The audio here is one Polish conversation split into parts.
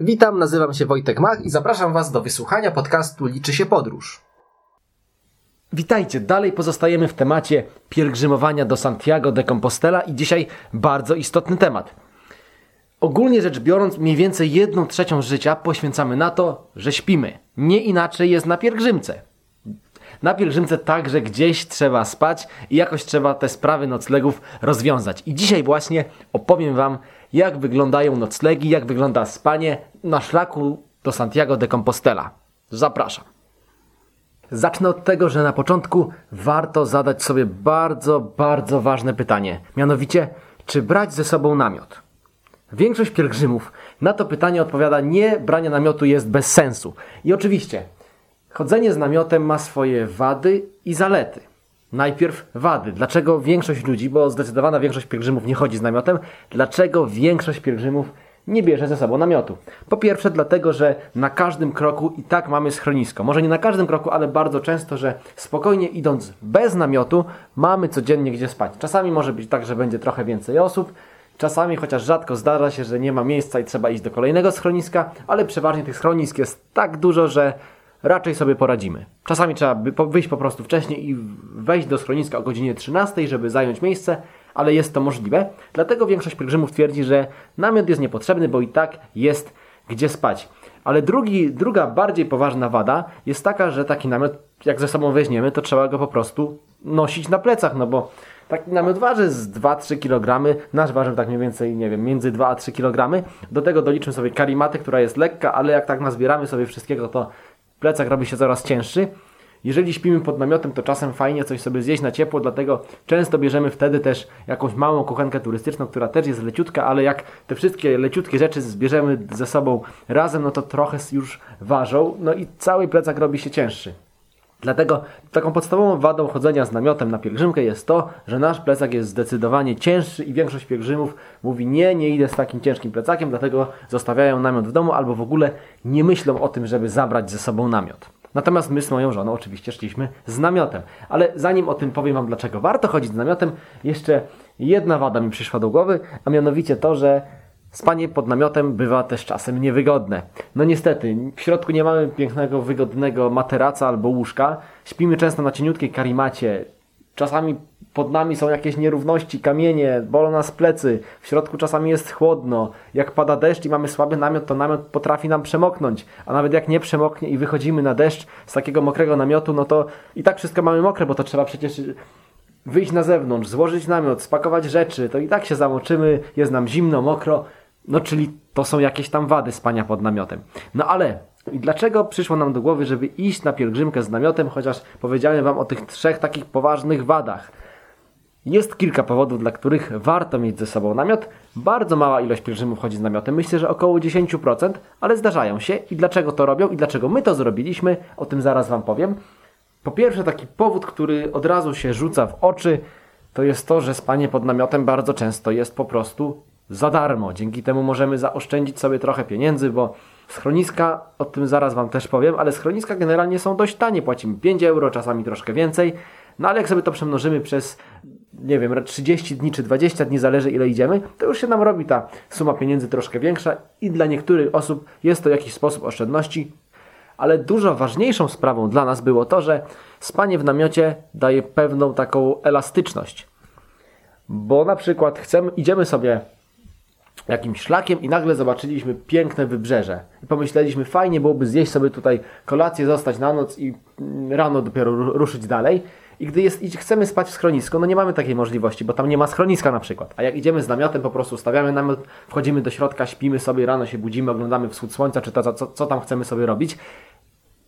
Witam, nazywam się Wojtek Mach i zapraszam Was do wysłuchania podcastu Liczy się podróż. Witajcie, dalej pozostajemy w temacie pielgrzymowania do Santiago de Compostela i dzisiaj bardzo istotny temat. Ogólnie rzecz biorąc, mniej więcej jedną trzecią życia poświęcamy na to, że śpimy. Nie inaczej jest na pielgrzymce. Na pielgrzymce także gdzieś trzeba spać i jakoś trzeba te sprawy noclegów rozwiązać. I dzisiaj właśnie opowiem Wam, jak wyglądają noclegi, jak wygląda spanie na szlaku do Santiago de Compostela. Zapraszam. Zacznę od tego, że na początku warto zadać sobie bardzo, bardzo ważne pytanie. Mianowicie, czy brać ze sobą namiot? Większość pielgrzymów na to pytanie odpowiada nie, branie namiotu jest bez sensu. I oczywiście, chodzenie z namiotem ma swoje wady i zalety. Najpierw wady. Dlaczego większość ludzi, bo zdecydowana większość pielgrzymów nie chodzi z namiotem, dlaczego większość pielgrzymów nie bierze ze sobą namiotu? Po pierwsze, dlatego, że na każdym kroku i tak mamy schronisko. Może nie na każdym kroku, ale bardzo często, że spokojnie idąc bez namiotu, mamy codziennie gdzie spać. Czasami może być tak, że będzie trochę więcej osób, Czasami, chociaż rzadko zdarza się, że nie ma miejsca i trzeba iść do kolejnego schroniska, ale przeważnie tych schronisk jest tak dużo, że raczej sobie poradzimy. Czasami trzeba wyjść po prostu wcześniej i wejść do schroniska o godzinie 13, żeby zająć miejsce, ale jest to możliwe. Dlatego większość pielgrzymów twierdzi, że namiot jest niepotrzebny, bo i tak jest gdzie spać. Ale drugi, druga, bardziej poważna wada jest taka, że taki namiot, jak ze sobą weźmiemy, to trzeba go po prostu nosić na plecach, no bo Taki namiot waży z 2-3 kg, nasz ważył tak mniej więcej, nie wiem, między 2 a 3 kg. Do tego doliczmy sobie karimatę, która jest lekka, ale jak tak nazbieramy sobie wszystkiego, to plecak robi się coraz cięższy. Jeżeli śpimy pod namiotem, to czasem fajnie coś sobie zjeść na ciepło, dlatego często bierzemy wtedy też jakąś małą kuchenkę turystyczną, która też jest leciutka, ale jak te wszystkie leciutkie rzeczy zbierzemy ze sobą razem, no to trochę już ważą, no i cały plecak robi się cięższy. Dlatego taką podstawową wadą chodzenia z namiotem na pielgrzymkę jest to, że nasz plecak jest zdecydowanie cięższy i większość pielgrzymów mówi nie, nie idę z takim ciężkim plecakiem, dlatego zostawiają namiot w domu albo w ogóle nie myślą o tym, żeby zabrać ze sobą namiot. Natomiast my z moją żoną oczywiście szliśmy z namiotem. Ale zanim o tym powiem Wam, dlaczego warto chodzić z namiotem, jeszcze jedna wada mi przyszła do głowy, a mianowicie to, że Spanie pod namiotem bywa też czasem niewygodne. No niestety, w środku nie mamy pięknego, wygodnego materaca albo łóżka. Śpimy często na cieniutkiej karimacie. Czasami pod nami są jakieś nierówności, kamienie, bolą nas plecy. W środku czasami jest chłodno. Jak pada deszcz i mamy słaby namiot, to namiot potrafi nam przemoknąć. A nawet jak nie przemoknie i wychodzimy na deszcz z takiego mokrego namiotu, no to i tak wszystko mamy mokre, bo to trzeba przecież wyjść na zewnątrz, złożyć namiot, spakować rzeczy. To i tak się zamoczymy, jest nam zimno, mokro. No, czyli to są jakieś tam wady spania pod namiotem. No ale i dlaczego przyszło nam do głowy, żeby iść na pielgrzymkę z namiotem, chociaż powiedziałem Wam o tych trzech takich poważnych wadach? Jest kilka powodów, dla których warto mieć ze sobą namiot. Bardzo mała ilość pielgrzymów chodzi z namiotem, myślę, że około 10%, ale zdarzają się. I dlaczego to robią i dlaczego my to zrobiliśmy, o tym zaraz Wam powiem. Po pierwsze, taki powód, który od razu się rzuca w oczy, to jest to, że spanie pod namiotem bardzo często jest po prostu za darmo. Dzięki temu możemy zaoszczędzić sobie trochę pieniędzy, bo schroniska, o tym zaraz Wam też powiem, ale schroniska generalnie są dość tanie. Płacimy 5 euro, czasami troszkę więcej. No ale jak sobie to przemnożymy przez, nie wiem, 30 dni czy 20 dni, zależy ile idziemy, to już się nam robi ta suma pieniędzy troszkę większa i dla niektórych osób jest to jakiś sposób oszczędności. Ale dużo ważniejszą sprawą dla nas było to, że spanie w namiocie daje pewną taką elastyczność. Bo na przykład chcemy, idziemy sobie jakimś szlakiem i nagle zobaczyliśmy piękne wybrzeże. I pomyśleliśmy, fajnie byłoby zjeść sobie tutaj kolację, zostać na noc i mm, rano dopiero ruszyć dalej. I gdy jest, chcemy spać w schronisku, no nie mamy takiej możliwości, bo tam nie ma schroniska na przykład. A jak idziemy z namiotem, po prostu stawiamy namiot, wchodzimy do środka, śpimy sobie, rano się budzimy, oglądamy wschód słońca, czy to, co, co tam chcemy sobie robić.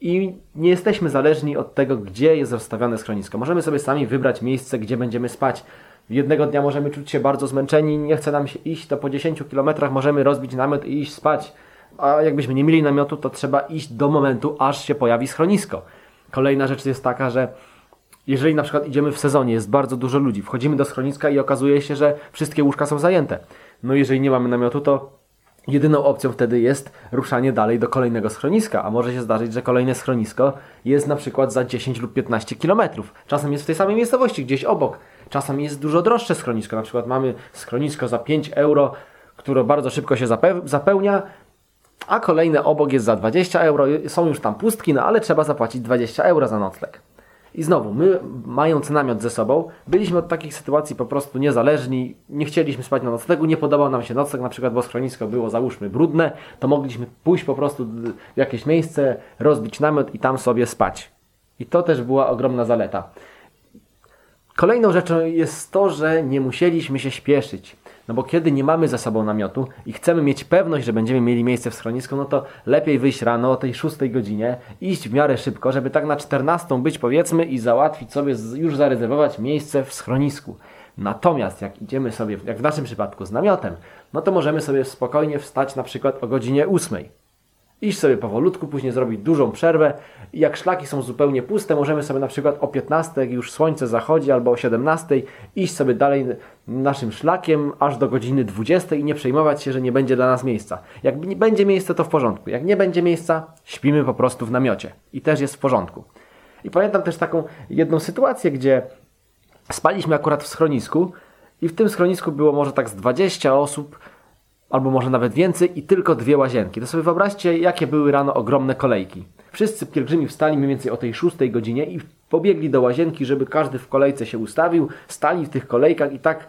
I nie jesteśmy zależni od tego, gdzie jest rozstawione schronisko. Możemy sobie sami wybrać miejsce, gdzie będziemy spać Jednego dnia możemy czuć się bardzo zmęczeni, nie chce nam się iść, to po 10 kilometrach możemy rozbić namiot i iść spać. A jakbyśmy nie mieli namiotu, to trzeba iść do momentu, aż się pojawi schronisko. Kolejna rzecz jest taka, że jeżeli na przykład idziemy w sezonie, jest bardzo dużo ludzi, wchodzimy do schroniska i okazuje się, że wszystkie łóżka są zajęte. No jeżeli nie mamy namiotu, to jedyną opcją wtedy jest ruszanie dalej do kolejnego schroniska, a może się zdarzyć, że kolejne schronisko jest na przykład za 10 lub 15 kilometrów. Czasem jest w tej samej miejscowości, gdzieś obok. Czasami jest dużo droższe schronisko. Na przykład mamy schronisko za 5 euro, które bardzo szybko się zapełnia, a kolejne obok jest za 20 euro. Są już tam pustki, no ale trzeba zapłacić 20 euro za nocleg. I znowu, my mając namiot ze sobą, byliśmy od takich sytuacji po prostu niezależni, nie chcieliśmy spać na noclegu, nie podobał nam się nocleg, na przykład bo schronisko było załóżmy brudne, to mogliśmy pójść po prostu w jakieś miejsce, rozbić namiot i tam sobie spać. I to też była ogromna zaleta. Kolejną rzeczą jest to, że nie musieliśmy się śpieszyć. No bo kiedy nie mamy za sobą namiotu i chcemy mieć pewność, że będziemy mieli miejsce w schronisku, no to lepiej wyjść rano o tej 6 godzinie, iść w miarę szybko, żeby tak na 14 być powiedzmy i załatwić sobie, już zarezerwować miejsce w schronisku. Natomiast jak idziemy sobie, jak w naszym przypadku z namiotem, no to możemy sobie spokojnie wstać na przykład o godzinie 8 iść sobie powolutku, później zrobić dużą przerwę jak szlaki są zupełnie puste, możemy sobie na przykład o 15, jak już słońce zachodzi, albo o 17 iść sobie dalej naszym szlakiem aż do godziny 20 i nie przejmować się, że nie będzie dla nas miejsca. Jak będzie miejsce, to w porządku. Jak nie będzie miejsca, śpimy po prostu w namiocie i też jest w porządku. I pamiętam też taką jedną sytuację, gdzie spaliśmy akurat w schronisku i w tym schronisku było może tak z 20 osób, albo może nawet więcej i tylko dwie łazienki. To sobie wyobraźcie, jakie były rano ogromne kolejki. Wszyscy pielgrzymi wstali mniej więcej o tej 6 godzinie i pobiegli do łazienki, żeby każdy w kolejce się ustawił, stali w tych kolejkach i tak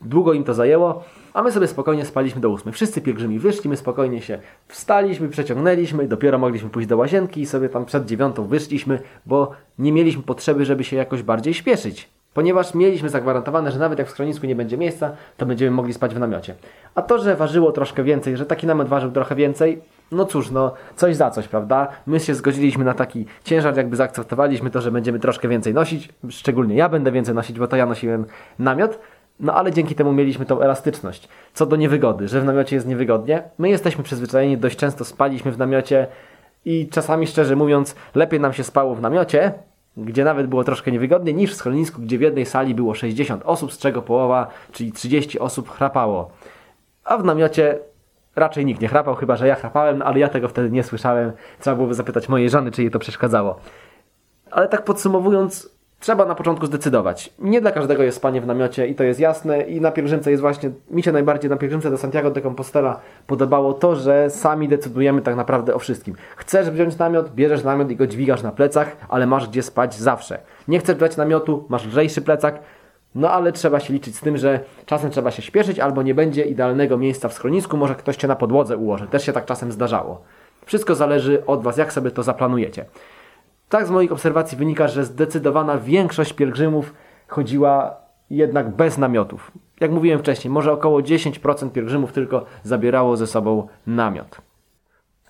długo im to zajęło, a my sobie spokojnie spaliśmy do 8. Wszyscy pielgrzymi wyszli, my spokojnie się wstaliśmy, przeciągnęliśmy i dopiero mogliśmy pójść do łazienki i sobie tam przed dziewiątą wyszliśmy, bo nie mieliśmy potrzeby, żeby się jakoś bardziej śpieszyć ponieważ mieliśmy zagwarantowane, że nawet jak w schronisku nie będzie miejsca, to będziemy mogli spać w namiocie. A to, że ważyło troszkę więcej, że taki namiot ważył trochę więcej, no cóż, no coś za coś, prawda? My się zgodziliśmy na taki ciężar, jakby zaakceptowaliśmy to, że będziemy troszkę więcej nosić, szczególnie ja będę więcej nosić, bo to ja nosiłem namiot, no ale dzięki temu mieliśmy tą elastyczność. Co do niewygody, że w namiocie jest niewygodnie, my jesteśmy przyzwyczajeni, dość często spaliśmy w namiocie i czasami szczerze mówiąc, lepiej nam się spało w namiocie, gdzie nawet było troszkę niewygodnie, niż w schronisku, gdzie w jednej sali było 60 osób, z czego połowa, czyli 30 osób chrapało. A w namiocie raczej nikt nie chrapał, chyba że ja chrapałem, ale ja tego wtedy nie słyszałem. Trzeba byłoby zapytać mojej żony, czy jej to przeszkadzało. Ale tak podsumowując, Trzeba na początku zdecydować. Nie dla każdego jest spanie w namiocie i to jest jasne. I na pielgrzymce jest właśnie, mi się najbardziej na pielgrzymce do Santiago de Compostela podobało to, że sami decydujemy tak naprawdę o wszystkim. Chcesz wziąć namiot, bierzesz namiot i go dźwigasz na plecach, ale masz gdzie spać zawsze. Nie chcesz brać namiotu, masz lżejszy plecak, no ale trzeba się liczyć z tym, że czasem trzeba się śpieszyć albo nie będzie idealnego miejsca w schronisku, może ktoś Cię na podłodze ułoży. Też się tak czasem zdarzało. Wszystko zależy od Was, jak sobie to zaplanujecie. Tak z moich obserwacji wynika, że zdecydowana większość pielgrzymów chodziła jednak bez namiotów. Jak mówiłem wcześniej, może około 10% pielgrzymów tylko zabierało ze sobą namiot.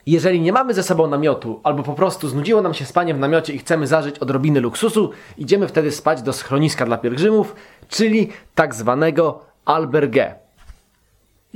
Jeżeli nie mamy ze sobą namiotu, albo po prostu znudziło nam się spanie w namiocie i chcemy zażyć odrobiny luksusu, idziemy wtedy spać do schroniska dla pielgrzymów, czyli tak zwanego albergue.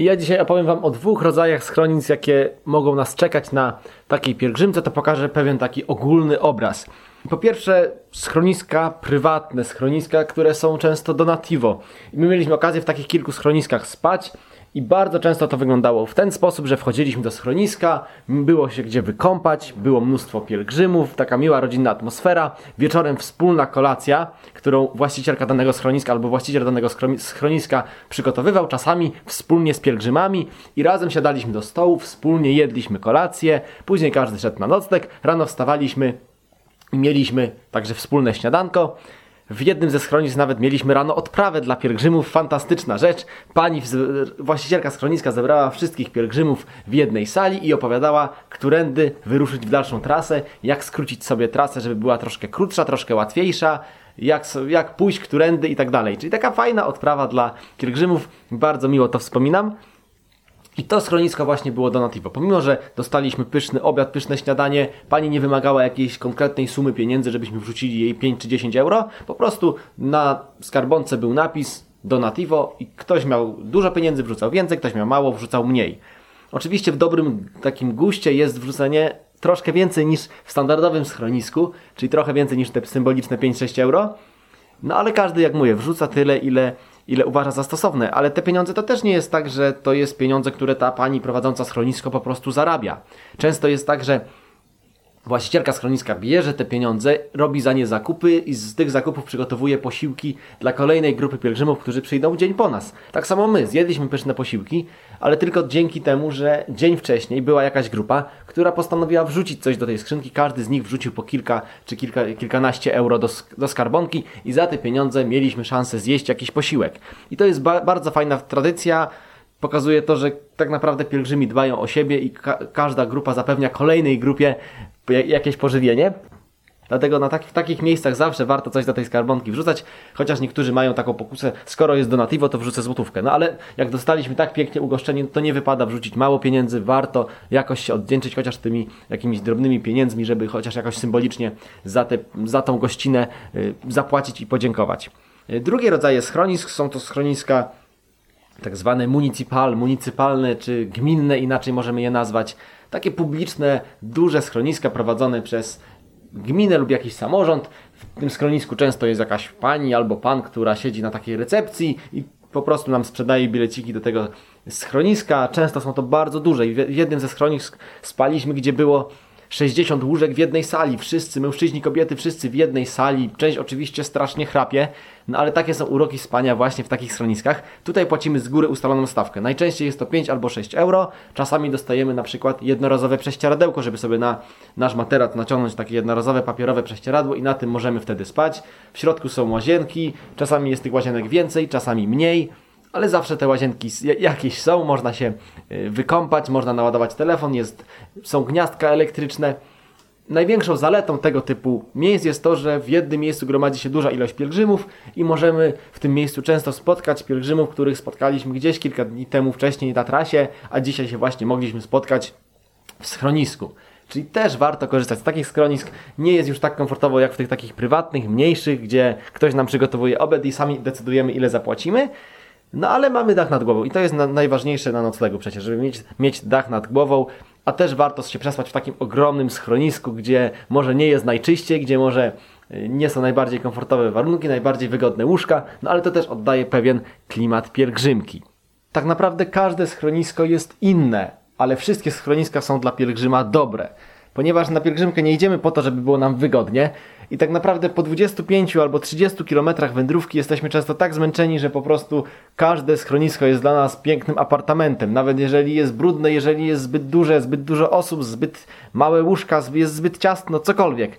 I ja dzisiaj opowiem Wam o dwóch rodzajach schronic, jakie mogą nas czekać na takiej pielgrzymce. To pokażę pewien taki ogólny obraz. Po pierwsze, schroniska prywatne, schroniska, które są często donativo. I my mieliśmy okazję w takich kilku schroniskach spać. I bardzo często to wyglądało w ten sposób, że wchodziliśmy do schroniska, było się gdzie wykąpać, było mnóstwo pielgrzymów, taka miła rodzinna atmosfera. Wieczorem wspólna kolacja, którą właścicielka danego schroniska albo właściciel danego schroniska przygotowywał, czasami wspólnie z pielgrzymami i razem siadaliśmy do stołu, wspólnie jedliśmy kolację, później każdy szedł na nocleg, rano wstawaliśmy i mieliśmy także wspólne śniadanko. W jednym ze schronisk nawet mieliśmy rano odprawę dla pielgrzymów. Fantastyczna rzecz. Pani właścicielka schroniska zebrała wszystkich pielgrzymów w jednej sali i opowiadała, którędy wyruszyć w dalszą trasę, jak skrócić sobie trasę, żeby była troszkę krótsza, troszkę łatwiejsza, jak, jak pójść, którędy i tak dalej. Czyli taka fajna odprawa dla pielgrzymów. Bardzo miło to wspominam. I to schronisko właśnie było donativo. Pomimo, że dostaliśmy pyszny obiad, pyszne śniadanie, pani nie wymagała jakiejś konkretnej sumy pieniędzy, żebyśmy wrzucili jej 5 czy 10 euro. Po prostu na skarbonce był napis donativo i ktoś miał dużo pieniędzy, wrzucał więcej, ktoś miał mało, wrzucał mniej. Oczywiście w dobrym takim guście jest wrzucenie troszkę więcej niż w standardowym schronisku, czyli trochę więcej niż te symboliczne 5-6 euro. No ale każdy, jak mówię, wrzuca tyle, ile ile uważa za stosowne, ale te pieniądze to też nie jest tak, że to jest pieniądze, które ta pani prowadząca schronisko po prostu zarabia. Często jest tak, że Właścicielka schroniska bierze te pieniądze, robi za nie zakupy i z tych zakupów przygotowuje posiłki dla kolejnej grupy pielgrzymów, którzy przyjdą dzień po nas. Tak samo my zjedliśmy pyszne posiłki, ale tylko dzięki temu, że dzień wcześniej była jakaś grupa, która postanowiła wrzucić coś do tej skrzynki. Każdy z nich wrzucił po kilka czy kilka, kilkanaście euro do, do skarbonki i za te pieniądze mieliśmy szansę zjeść jakiś posiłek. I to jest ba bardzo fajna tradycja pokazuje to, że tak naprawdę pielgrzymi dbają o siebie i ka każda grupa zapewnia kolejnej grupie jakieś pożywienie. Dlatego na taki, w takich miejscach zawsze warto coś do tej skarbonki wrzucać, chociaż niektórzy mają taką pokusę, skoro jest donativo, to wrzucę złotówkę. No ale jak dostaliśmy tak pięknie ugoszczenie, to nie wypada wrzucić mało pieniędzy, warto jakoś się oddzięczyć chociaż tymi jakimiś drobnymi pieniędzmi, żeby chociaż jakoś symbolicznie za, te, za tą gościnę y, zapłacić i podziękować. Y, drugie rodzaje schronisk są to schroniska tak zwane municipal, municypalne czy gminne, inaczej możemy je nazwać. Takie publiczne, duże schroniska prowadzone przez gminę lub jakiś samorząd. W tym schronisku często jest jakaś pani albo pan, która siedzi na takiej recepcji i po prostu nam sprzedaje bileciki do tego schroniska. Często są to bardzo duże i w jednym ze schronisk spaliśmy, gdzie było 60 łóżek w jednej sali, wszyscy, mężczyźni, kobiety, wszyscy w jednej sali. Część oczywiście strasznie chrapie, no ale takie są uroki spania właśnie w takich schroniskach. Tutaj płacimy z góry ustaloną stawkę. Najczęściej jest to 5 albo 6 euro. Czasami dostajemy na przykład jednorazowe prześcieradełko, żeby sobie na nasz materac naciągnąć takie jednorazowe papierowe prześcieradło i na tym możemy wtedy spać. W środku są łazienki, czasami jest tych łazienek więcej, czasami mniej ale zawsze te łazienki jakieś są, można się y, wykąpać, można naładować telefon, jest, są gniazdka elektryczne. Największą zaletą tego typu miejsc jest to, że w jednym miejscu gromadzi się duża ilość pielgrzymów i możemy w tym miejscu często spotkać pielgrzymów, których spotkaliśmy gdzieś kilka dni temu wcześniej na trasie, a dzisiaj się właśnie mogliśmy spotkać w schronisku. Czyli też warto korzystać z takich schronisk. Nie jest już tak komfortowo jak w tych takich prywatnych, mniejszych, gdzie ktoś nam przygotowuje obiad i sami decydujemy ile zapłacimy. No ale mamy dach nad głową i to jest na, najważniejsze na noclegu przecież, żeby mieć, mieć dach nad głową, a też warto się przespać w takim ogromnym schronisku, gdzie może nie jest najczyściej, gdzie może y, nie są najbardziej komfortowe warunki, najbardziej wygodne łóżka, no ale to też oddaje pewien klimat pielgrzymki. Tak naprawdę każde schronisko jest inne, ale wszystkie schroniska są dla pielgrzyma dobre ponieważ na pielgrzymkę nie idziemy po to, żeby było nam wygodnie i tak naprawdę po 25 albo 30 kilometrach wędrówki jesteśmy często tak zmęczeni, że po prostu każde schronisko jest dla nas pięknym apartamentem. Nawet jeżeli jest brudne, jeżeli jest zbyt duże, zbyt dużo osób, zbyt małe łóżka, jest zbyt ciasno, cokolwiek.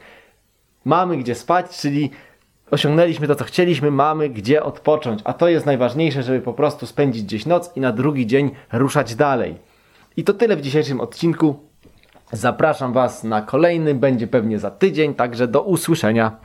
Mamy gdzie spać, czyli osiągnęliśmy to, co chcieliśmy, mamy gdzie odpocząć. A to jest najważniejsze, żeby po prostu spędzić gdzieś noc i na drugi dzień ruszać dalej. I to tyle w dzisiejszym odcinku. Zapraszam Was na kolejny, będzie pewnie za tydzień, także do usłyszenia.